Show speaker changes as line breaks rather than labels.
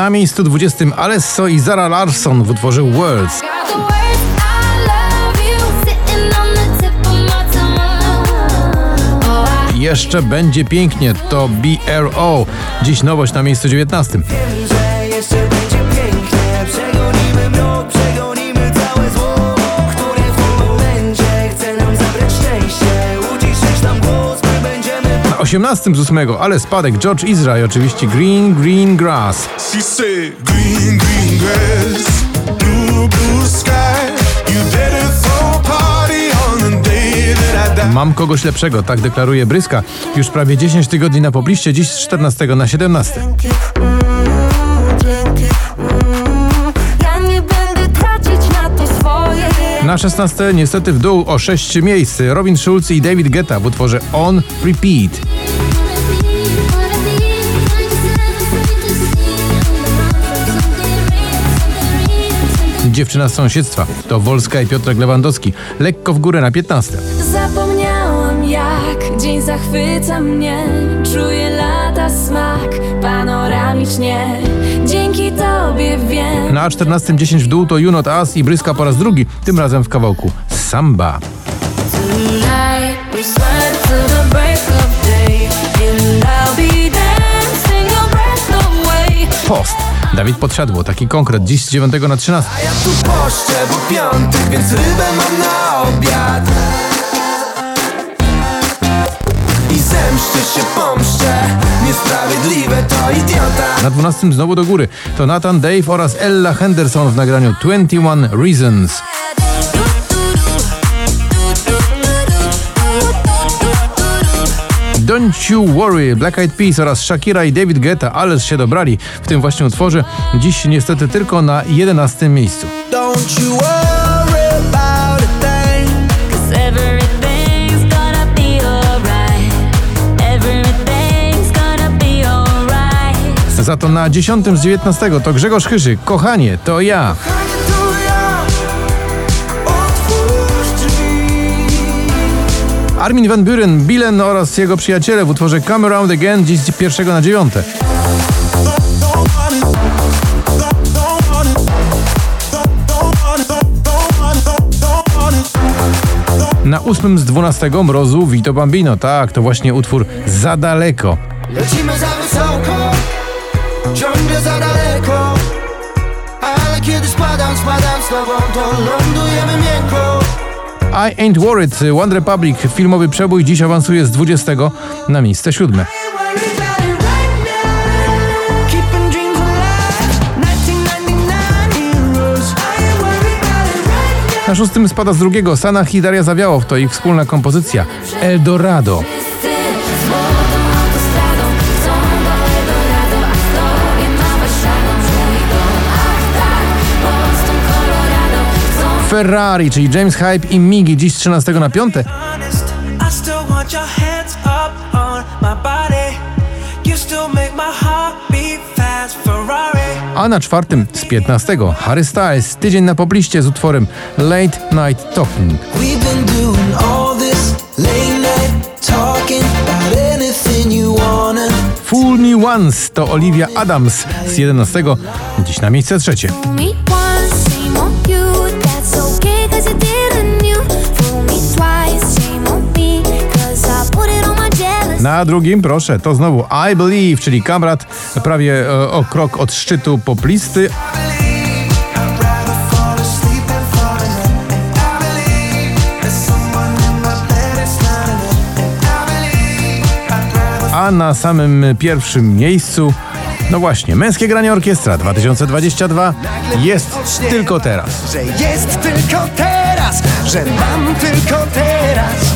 Na miejscu 20 Alesso i Zara Larsson w utworze Words.
Oh,
Jeszcze będzie pięknie, to BRO. Dziś nowość na miejscu 19. 18 z 8 ale spadek George Israel, oczywiście Green Green Grass.
She said, Green, green grass, blue, blue sky. You better throw a party on the day that I die.
Mam kogoś lepszego, tak deklaruje Bryska. Już prawie 10 tygodni na pobliście, dziś z 14 na 17.
ja nie będę tracić na to swoje.
Na 16 niestety w dół o 6 miejsc Robin Schulz i David Guetta w utworze On Repeat. Dziewczyna z sąsiedztwa to Wolska i Piotrek Lewandowski. Lekko w górę na 15.
Zapomniałam jak dzień zachwyca mnie Czuję lata smak panoramicznie Dzięki tobie wiem
Na 14 10 w dół to You Not Us i Bryska po raz drugi, tym razem w kawałku Samba. Post. Dawid Podsiadło, taki konkret, dziś z 9 na 13.
Ja tu poszczę, bo piątek, więc rybę mam na obiad. I zemszczę się, pomszczę. Niesprawiedliwe to idiota.
Na 12 znowu do góry. To Nathan Dave oraz Ella Henderson w nagraniu 21 Reasons. Don't You Worry, Black Eyed Peas oraz Shakira i David Guetta, ależ się dobrali w tym właśnie utworze. Dziś niestety tylko na 11 miejscu. Za to na 10 z 19 to Grzegorz Chyży, Kochanie, to ja. Armin van Buren, Bilen oraz jego przyjaciele w utworze Come Around Again dziś z 1 na 9.
Don't want it. Don't, don't want it. Don't, don't want it. Don't, don't want it. Don't, don't want it.
Na 8 z 12 Mrozu Vito Bambino, tak, to właśnie utwór Za daleko.
Lecimy za wysoko Ciągle za daleko Ale kiedy spadam, spadam z tobą To lądujemy miękko
I Ain't Worried, One Republic, filmowy przebój dziś awansuje z 20 na miejsce 7.
Keeping dreams alive 1999 heroes
Na szóstym spada z drugiego Sanach i Daria Zawiałow, to ich wspólna kompozycja Eldorado.
Wszyscy
Ferrari, czyli James Hype i Migi dziś z 13 na 5.
honest, I still want your hands up on my body. You still make my heart beat fast, Ferrari.
A na czwartym z 15 Harry Styles, tydzień na pobliście z utworem Late Night Talking. Fool Me Once to Olivia Adams z 11 dziś na miejsce trzecie. Na drugim, proszę, to znowu I Believe, czyli kamrat prawie e, o krok od szczytu poplisty, a na samym pierwszym miejscu, no właśnie, Męskie Granie Orkiestra 2022 jest tylko teraz.
Że jest tylko teraz Że mam tylko teraz